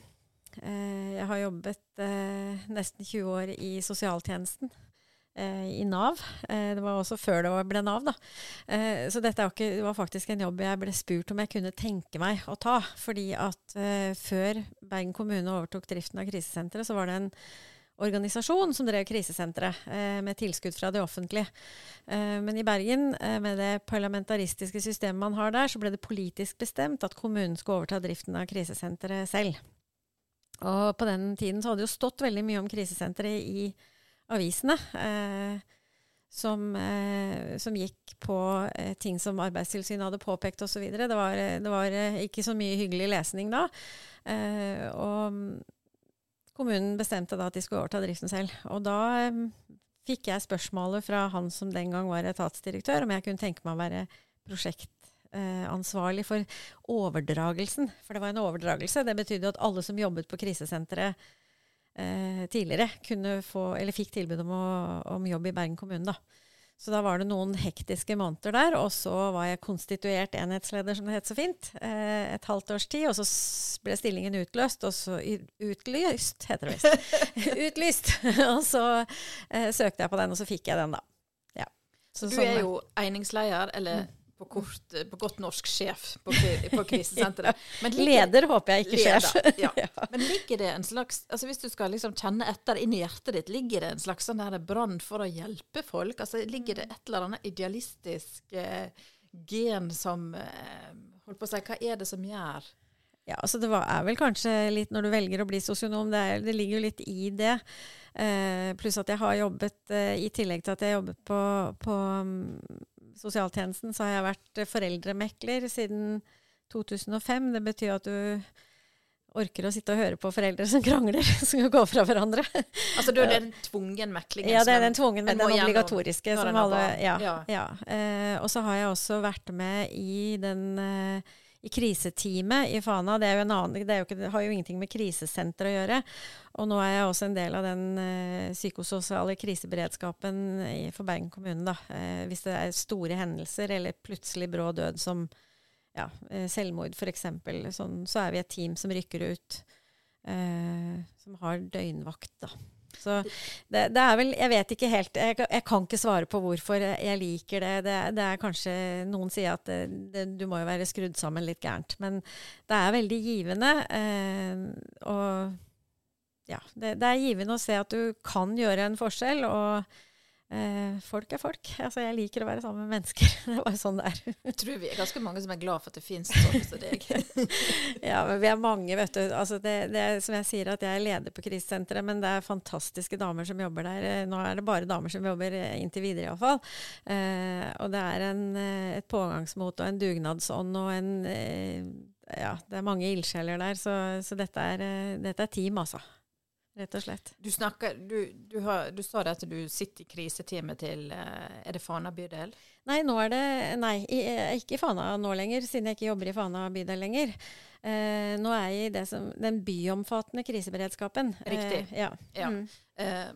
Jeg har jobbet eh, nesten 20 år i sosialtjenesten. Eh, i Nav. Eh, det var også før det ble Nav, da. Eh, så dette var faktisk en jobb jeg ble spurt om jeg kunne tenke meg å ta. Fordi at før Bergen kommune overtok driften av krisesenteret, så var det en organisasjon som drev krisesenteret, med tilskudd fra det offentlige. men i Bergen, med det parlamentaristiske systemet man har der, så ble det politisk bestemt at kommunen skulle overta driften av krisesenteret selv. Og på den tiden så hadde det jo stått veldig mye om krisesenteret i avisene. Eh, som, eh, som, gikk på eh, ting som Arbeidstilsynet hadde påpekt osv. Det, var, det var eh, ikke så mye hyggelig lesning da. Eh, og kommunen bestemte da at de skulle overta driften selv. Og da eh, fikk jeg spørsmålet fra han som den gang var etatsdirektør, om jeg kunne tenke meg å være prosjektansvarlig for overdragelsen. For det var en overdragelse. Det betydde at alle som jobbet på krisesenteret eh, tidligere kunne få, eller fikk tilbud om, å, om, jobb i Bergen kommune. da. Så da var det noen hektiske måneder der, og så var jeg konstituert enhetsleder, som det het så fint, eh, et halvt års tid. Og så ble stillingen utløst, og så Utlyst, heter det visst. [laughs] Utlyst! [laughs] og så eh, søkte jeg på den, og så fikk jeg den, da. Ja. Så Du sånn er jo einingsleder, eller på, kort, på godt norsk sjef på, på krisesenteret. [laughs] Men ligger- Leder håper jeg, ikke sjef. [laughs] Ja. Men ligger det en slags altså Hvis du skal liksom kjenne etter inni hjertet ditt, ligger det en slags sånn brann for å hjelpe folk? Altså Ligger det et eller annet idealistisk eh, gen som eh, Holdt på å si, hva er det som gjør Ja, altså det er vel kanskje litt når du velger å bli sosionom, det, er, det ligger jo litt i det. Eh, pluss at jeg har jobbet, eh, i tillegg til at jeg jobbet på, på mm, sosialtjenesten, så har jeg vært foreldremekler siden 2005. Det betyr at du orker å sitte og høre på foreldre som krangler, [laughs] som går gå fra hverandre. Altså da er det den tvungen meklingen Ja, det er den tvungen, men den obligatoriske. Som alle, ja, Ja. ja. Eh, og så har jeg også vært med i den eh, i kriseteamet i Fana. Det, annen, det, ikke, det har jo ingenting med krisesenter å gjøre. Og nå er jeg også en del av den eh, psykososiale kriseberedskapen i, for Bergen kommune. Da. Eh, hvis det er store hendelser eller plutselig brå død som ja, eh, selvmord f.eks., sånn, så er vi et team som rykker ut. Eh, som har døgnvakt, da. Så det, det er vel Jeg vet ikke helt jeg, jeg kan ikke svare på hvorfor jeg, liker det. det. Det er kanskje Noen sier at det, du må jo være skrudd sammen litt gærent. Men det er veldig givende. Eh, og ja, det er givende å se at du kan gjøre en forskjell. Og eh, folk er folk. Altså, jeg liker å være sammen med mennesker. [laughs] Det er bare sånn det er. Jeg tror vi er ganske mange som er glad for at det finnes sånne som deg. Ja, men vi er mange, vet du. Altså det, det er som jeg sier, at jeg er leder på krisesenteret, men det er fantastiske damer som jobber der. Eh, Nå er det bare damer som jobber eh, inntil videre, iallfall. Eh, og det er en, eh, et pågangsmot og en dugnadsånd og en eh, Ja, det er mange ildsjeler der, så, så dette, er, dette er team, altså. Rett og slett. Du, snakker, du, du, har, du sa det at du sitter i kriseteamet til eh, Er det Fana bydel? Nei, nå er det Nei, eh, ikke i Fana nå lenger, siden jeg ikke jobber i Fana bydel lenger. Eh, nå er jeg i det som, den byomfattende kriseberedskapen. Riktig. Eh, ja. Ja. Mm. Eh,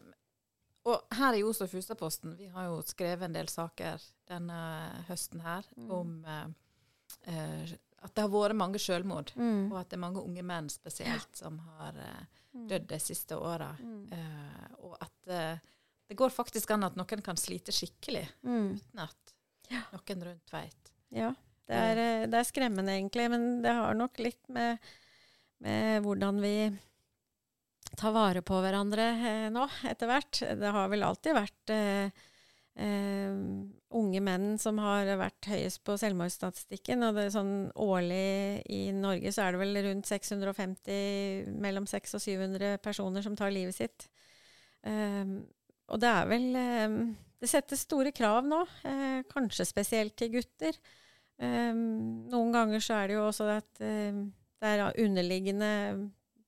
og her i Oslo Fustaposten, vi har jo skrevet en del saker denne høsten her Mm. om eh, eh, at det har vært mange selvmord, Mm. og at det er mange unge menn spesielt som har uh, dødd de siste åra. Mm. Uh, og at uh, det går faktisk an at noen kan slite skikkelig Mm. uten at noen rundt veit. Ja. Det er, det er skremmende, egentlig, men det har nok litt med, med hvordan vi tar vare på hverandre nå, etter hvert. Det har vel alltid vært eh, eh, unge menn som har vært høyest på selvmordsstatistikken. Og det er sånn årlig i Norge så er det vel rundt 650, mellom 600 og 700 personer som tar livet sitt. Uh, og det er vel uh, Det settes store krav nå, kanskje spesielt til gutter. Noen ganger så er det jo også at det er underliggende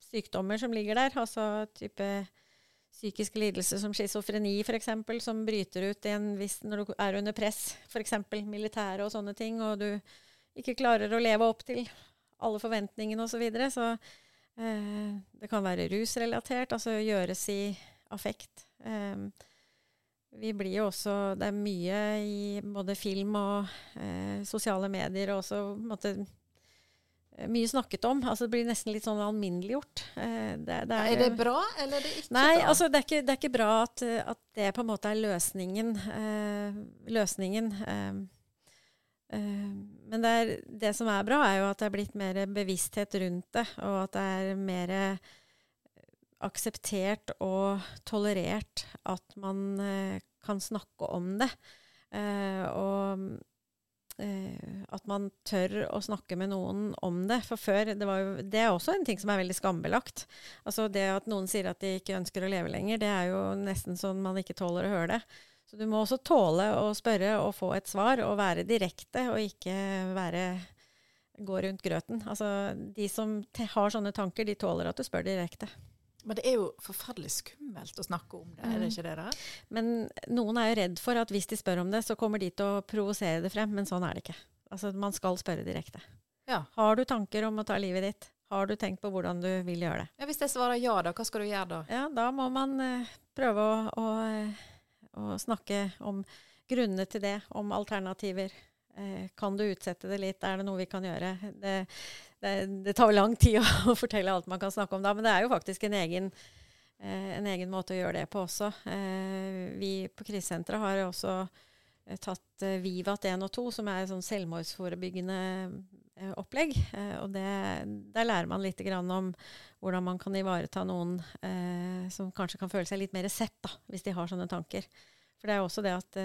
sykdommer som ligger der, altså type psykiske lidelser som schizofreni f.eks., som bryter ut viss, når du er under press, f.eks. militære og sånne ting, og du ikke klarer å leve opp til alle forventningene osv. Så, videre. så eh, det kan være rusrelatert, altså gjøres i affekt. Eh, vi blir jo også Det er mye i både film og eh, sosiale medier og også på en måte mye snakket om. Altså Det blir nesten litt sånn alminneliggjort. Eh, det, det Er det bra, eller er det ikke Nei, bra? altså det er ikke, det er ikke bra at, eh, at det på en måte er løsningen. Eh, løsningen. Eh, eh, men det, er, det som er bra, er jo at det er blitt mer bevissthet rundt det, og at det er mer akseptert og tolerert at man eh, kan snakke om det. Eh, og eh, at man tør å snakke med noen om det. For før, det, jo, det er også en ting som er veldig skambelagt. Altså det at noen sier at de ikke ønsker å leve lenger, det er jo nesten sånn man ikke tåler å høre det. Så du må også tåle å spørre og få et svar, og være direkte, og ikke være gå rundt grøten. Altså, de som har sånne tanker, de tåler at du spør direkte. Men det er jo forferdelig skummelt å snakke om det, er det ikke det? da? Men noen er jo redd for at hvis de spør om det, så kommer de til å provosere det frem. Men sånn er det ikke. Altså, man skal spørre direkte. Ja. Har du tanker om å ta livet ditt? Har du tenkt på hvordan du vil gjøre det? ja. Hvis jeg svarer ja, da, hva skal du gjøre da? Ja, da må man uh, prøve å, å, eh, å snakke om grunnene til det, om alternativer. Eh, kan du utsette det litt? Er det noe vi kan gjøre? Det, det, det tar jo lang tid å, [laughs] fortelle alt man kan snakke om da, men det er jo faktisk en egen, eh, en egen måte å gjøre det på også. Eh, vi på krisesenteret har også eh, tatt Vivat 1 og 2, som er sånn selvmordsforebyggende opplegg. Og det, der lærer man litt om hvordan man kan ivareta noen som kanskje kan føle seg litt mer sett, da, hvis de har sånne tanker. For det er også det at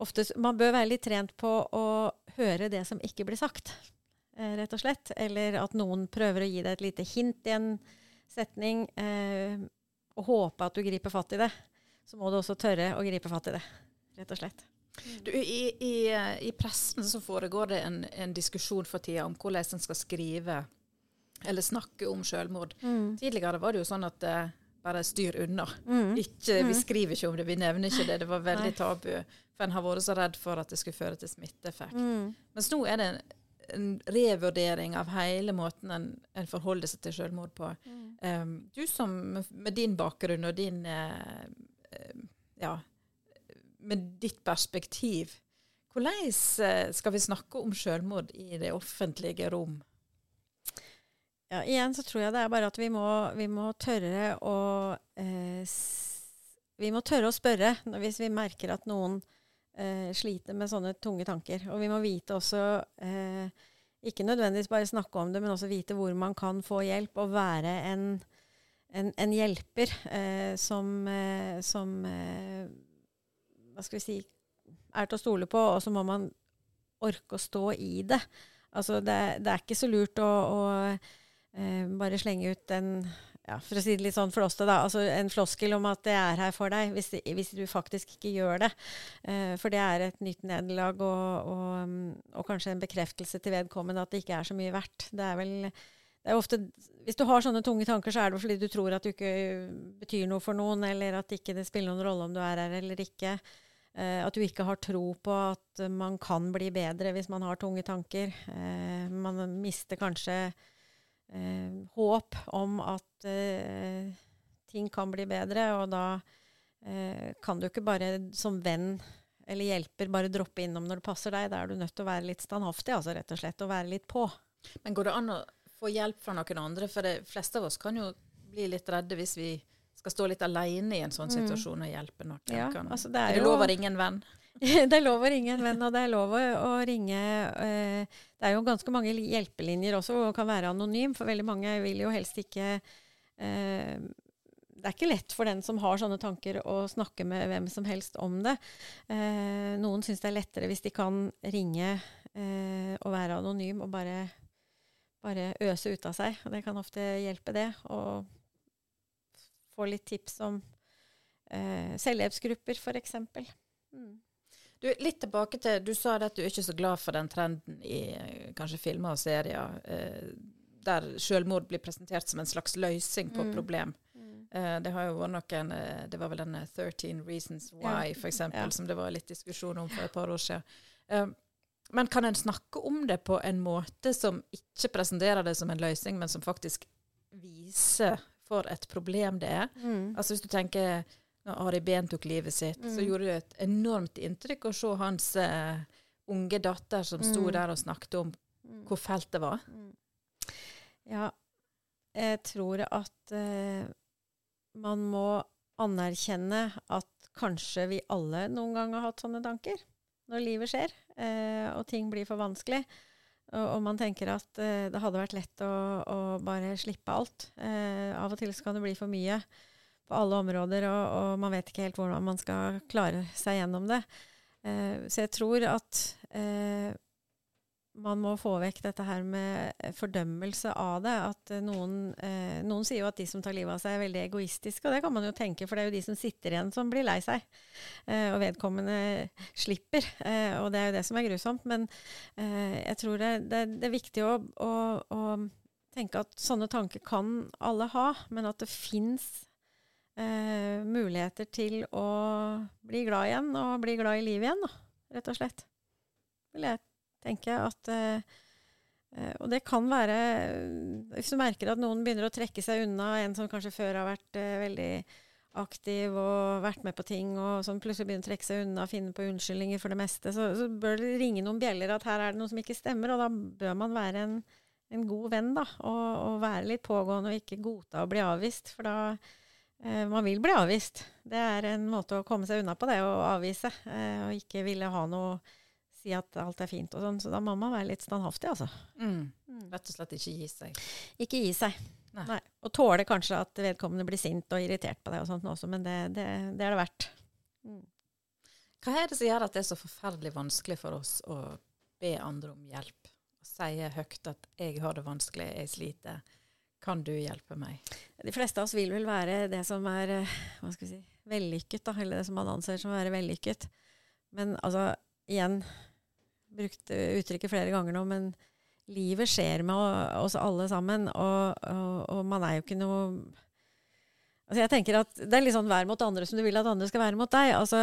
oftest, Man bør være litt trent på å høre det som ikke blir sagt, rett og slett. Eller at noen prøver å gi deg et lite hint i en setning, og håpe at du griper fatt i det så må du også tørre å gripe fatt i det, rett og slett. Du, i, i, i, pressen så foregår det en, en diskusjon for tida om hvordan en skal skrive eller snakke om selvmord. Mm. Tidligere var det jo sånn at uh, bare styr unna. Mm. Ikke, vi mm. skriver ikke om det, vi nevner ikke det. Det var veldig tabu. For en har vært så redd for at det skulle føre til smitteeffekt. Mm. Mens nå er det en, en, revurdering av hele måten en, en forholder seg til selvmord på. Um, du som med din bakgrunn og din uh, ja, med ditt perspektiv, hvordan eh, skal vi snakke om selvmord i det offentlige rom? Ja, igjen så tror jeg det er bare at vi må, vi må tørre å eh, Vi må tørre å spørre hvis vi merker at noen eh, sliter med sånne tunge tanker. Og vi må vite også eh, Ikke nødvendigvis bare snakke om det, men også vite hvor man kan få hjelp, og være en en, en hjelper eh, som, eh, som eh, Hva skal vi si er til å stole på, og så må man orke å stå i det. Altså, det, det er ikke så lurt å, å eh, bare slenge ut en ja, for å si det litt sånn flåste, da, altså en floskel om at det er her for deg, hvis, hvis du faktisk ikke gjør det. Eh, for det er et nytt nederlag og, og, og, kanskje en bekreftelse til vedkommende at det ikke er så mye verdt. Det er vel det er ofte, Hvis du har sånne tunge tanker, så er det fordi du tror at du ikke betyr noe for noen, eller at ikke det spiller noen rolle om du er her eller ikke. Eh, at du ikke har tro på at man kan bli bedre hvis man har tunge tanker. Eh, man mister kanskje eh, håp om at eh, ting kan bli bedre, og da eh, kan du ikke bare som venn eller hjelper bare droppe innom når det passer deg. Da er du nødt til å være litt standhaftig, altså, rett og slett, og være litt på. Men går det an å få hjelp fra noen andre. For de fleste av oss kan jo bli litt redde hvis vi skal stå litt alene i en sånn mm. situasjon og hjelpe noen. Ja, altså det er, er, det lov å ringe en venn? [laughs] det er lov å ringe en venn, og det er lov å ringe uh, Det er jo ganske mange hjelpelinjer også, og kan være anonym, for veldig mange vil jo helst ikke uh, det er ikke lett for den som har sånne tanker, å snakke med hvem som helst om det. Eh, noen syns det er lettere hvis de kan ringe eh, og være anonym og bare bare øse ut av seg. Det kan ofte hjelpe, det. Og få litt tips om eh, selvhjelpsgrupper, f.eks. Mm. Du, litt tilbake til, du sa at du er ikke så glad for den trenden i kanskje filmer og serier eh, der selvmord blir presentert som en slags løsning på mm. problem. Mm. Eh, det har jo vært noen eh, Det var vel denne 13 Reasons Why, ja. f.eks., ja. som det var litt diskusjon om for et par år siden. Eh, men kan en snakke om det på en måte som ikke presenterer det som en løsning, men som faktisk viser for et problem det er? Mm. Altså Hvis du tenker Ari Behn tok livet sitt, mm. så gjorde det et enormt inntrykk å se hans uh, unge datter som sto mm. der og snakket om mm. hvor fælt det var. Mm. Ja, jeg tror at uh, man må anerkjenne at kanskje vi alle noen gang har hatt sånne tanker når livet skjer eh, og ting blir for vanskelig. Og, og man tenker at eh, det hadde vært lett å, å bare slippe alt. Eh, av og til så kan det bli for mye på alle områder, og, og, man vet ikke helt hvordan man skal klare seg gjennom det. Eh, så jeg tror at eh, man må få vekk dette her med fordømmelse av det. At eh, noen, eh, noen, sier jo at de som tar livet av seg, er veldig egoistiske. Og det kan man jo tenke, for det er jo de som sitter igjen, som blir lei seg. Eh, og vedkommende slipper. Eh, og det er jo det som er grusomt. Men eh, jeg tror det, det, det er viktig å, å, å, tenke at sånne tanker kan alle ha, men at det fins muligheter til å bli glad igjen, og bli glad i livet igjen, da, rett og slett. Vil jeg tenke. At, eh, og det kan være Hvis du merker at noen begynner å trekke seg unna, en som kanskje før har vært eh, veldig aktiv og vært med på ting, og som plutselig begynner å trekke seg unna og finne på unnskyldninger for det meste, så, så, bør det ringe noen bjeller at her er det noe som ikke stemmer, og da bør man være en, en god venn, da, og, og, være litt pågående og ikke godta å bli avvist, for da eh, man vil bli avvist. Det er en måte å komme seg unna på, det å avvise. Eh, og ikke ville ha noe Si at alt er fint og sånn. Så da må man være litt standhaftig, altså. Mm. Rett og slett ikke gi seg. Ikke gi seg. Nei. Nei. Og tåle kanskje at vedkommende blir sint og irritert på deg og sånt også, men det, det, det er det verdt. Mm. Hva er det som gjør at det er så forferdelig vanskelig for oss å be andre om hjelp? Å si høyt at 'jeg har det vanskelig, jeg sliter'. Kan du hjelpe meg? De fleste av oss vil vel være det som er eh, hva skal vi si, vellykket, da, eller det som man anser som å være vellykket. Men altså, igjen, brukt uttrykket flere ganger nå, men livet skjer med oss alle sammen, og, og, og man er jo ikke noe Altså jeg tenker at Det er litt sånn vær mot andre som du vil at andre skal være mot deg. Altså,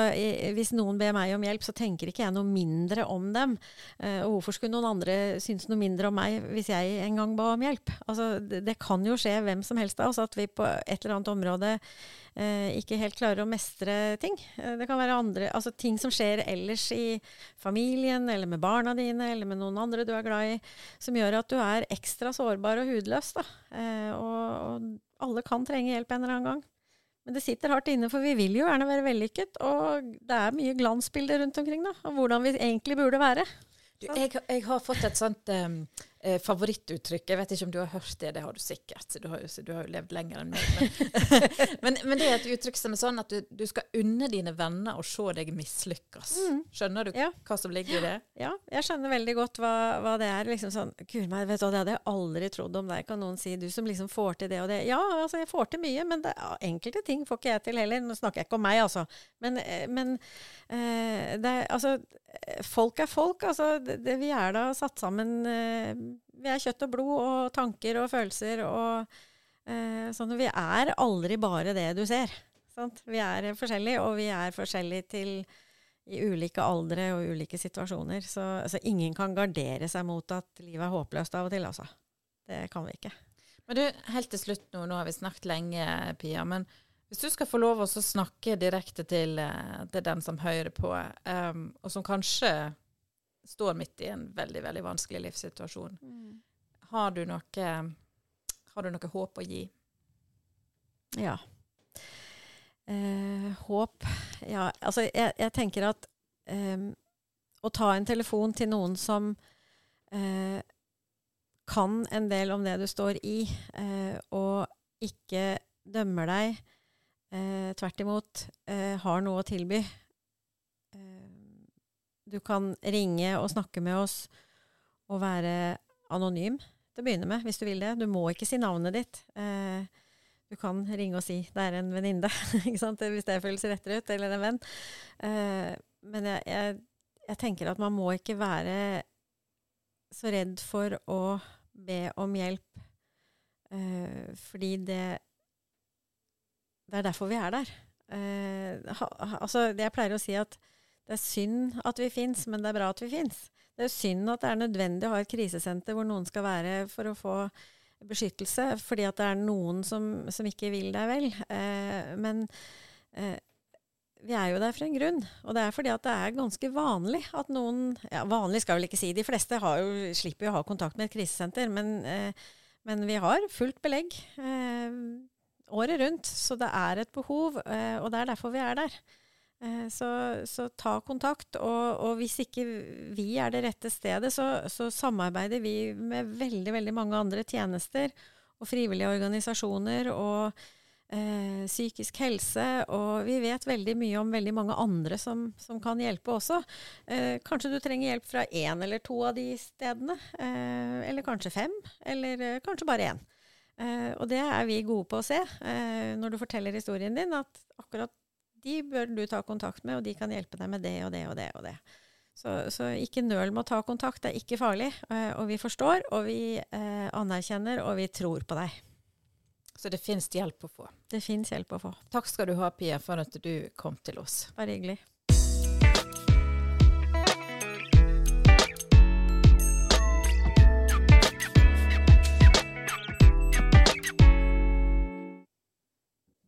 hvis noen ber meg om hjelp, så tenker ikke jeg noe mindre om dem. Eh, og hvorfor skulle noen andre synes noe mindre om meg hvis jeg en gang ba om hjelp? Altså, det, det kan jo skje hvem som helst av oss at vi på et eller annet område eh, ikke helt klarer å mestre ting. Eh, det kan være andre, altså ting som skjer ellers i familien, eller med barna dine, eller med noen andre du er glad i, som gjør at du er ekstra sårbar og hudløs. Da. Eh, og, og alle kan trenge hjelp en eller annen gang. Men det sitter hardt inne, for vi vil jo gjerne være vellykket. Og det er mye glansbilder rundt omkring da, av hvordan vi egentlig burde være. Du, jeg, jeg har fått et sånt um, eh, favorittuttrykk. Jeg vet ikke om du har hørt det. Det har du sikkert. Du har jo, du har jo levd lenger enn meg. Men, [laughs] men, men det er et uttrykk som er sånn at du, du skal unne dine venner å se deg mislykkes. Skjønner du Ja. hva som ligger i det? Ja, jeg skjønner veldig godt hva, hva det er. Liksom sånn, Gud meg, vet du hva, det hadde jeg aldri trodd om deg, kan noen si. Du som liksom får til det og det. Ja, altså, jeg får til mye, men det, enkelte ting får ikke jeg til heller. Nå snakker jeg ikke om meg, altså. Men, eh, men eh, det altså, folk er folk. Altså, det, det, vi er da satt sammen eh, Vi er kjøtt og blod og tanker og følelser og eh, sånn. Vi er aldri bare det du ser. Sant? Vi er forskjellige, og vi er forskjellige til i ulike aldre og ulike situasjoner. Så, altså, ingen kan gardere seg mot at livet er håpløst av og til, altså. Det kan vi ikke. Men du, helt til slutt nå, nå har vi snakket lenge, Pia. Men hvis du skal få lov å snakke direkte til, eh, til den som hører på, um, og som kanskje står midt i en veldig, veldig vanskelig livssituasjon, har du noe, har du noe håp å gi? Ja. Eh, håp Ja, altså jeg, jeg tenker at eh, å ta en telefon til noen som eh, kan en del om det du står i, eh, og ikke dømmer deg, eh, tvert imot eh, har noe å tilby. Eh, du kan ringe og snakke med oss og være anonym til å begynne med, hvis du vil det. Du må ikke si navnet ditt. Eh, du kan ringe og si 'det er en venninne', [laughs] hvis det føles rettere ut, eller en venn. Eh, men jeg, jeg, jeg tenker at man må ikke være så redd for å be om hjelp, eh, fordi det Det er derfor vi er der. Eh, ha, altså, jeg pleier å si at det er synd at vi fins, men det er bra at vi fins. Det er synd at det er nødvendig å ha et krisesenter hvor noen skal være for å få beskyttelse, fordi at det er noen som, som ikke vil deg vel. Eh, men eh, vi er jo der for en grunn, og det er fordi at det er ganske vanlig at noen ja, Vanlig skal jeg vel ikke si, de fleste jo, slipper jo å ha kontakt med et krisesenter, men, eh, men vi har fullt belegg eh, året rundt, så det er et behov, eh, og det er derfor vi er der. Eh, Så, så ta kontakt, og, og hvis ikke vi er det rette stedet, så, så samarbeider vi med veldig, veldig mange andre tjenester og frivillige organisasjoner og eh, psykisk helse, og vi vet veldig mye om veldig mange andre som, som kan hjelpe også. Eh, kanskje du trenger hjelp fra én eller to av de stedene, eh, eller kanskje fem, eller eh, kanskje bare én. Eh, og det er vi gode på å se eh, når du forteller historien din, at akkurat de bør du ta kontakt med, og de kan hjelpe deg med det og det og det. og det. Så, så ikke nøl med å ta kontakt, det er ikke farlig. Eh, og vi forstår, og vi eh, anerkjenner, og vi tror på deg. Så det fins hjelp å få. Det fins hjelp å få. Takk skal du ha, Pia, for at du kom til oss. Bare hyggelig.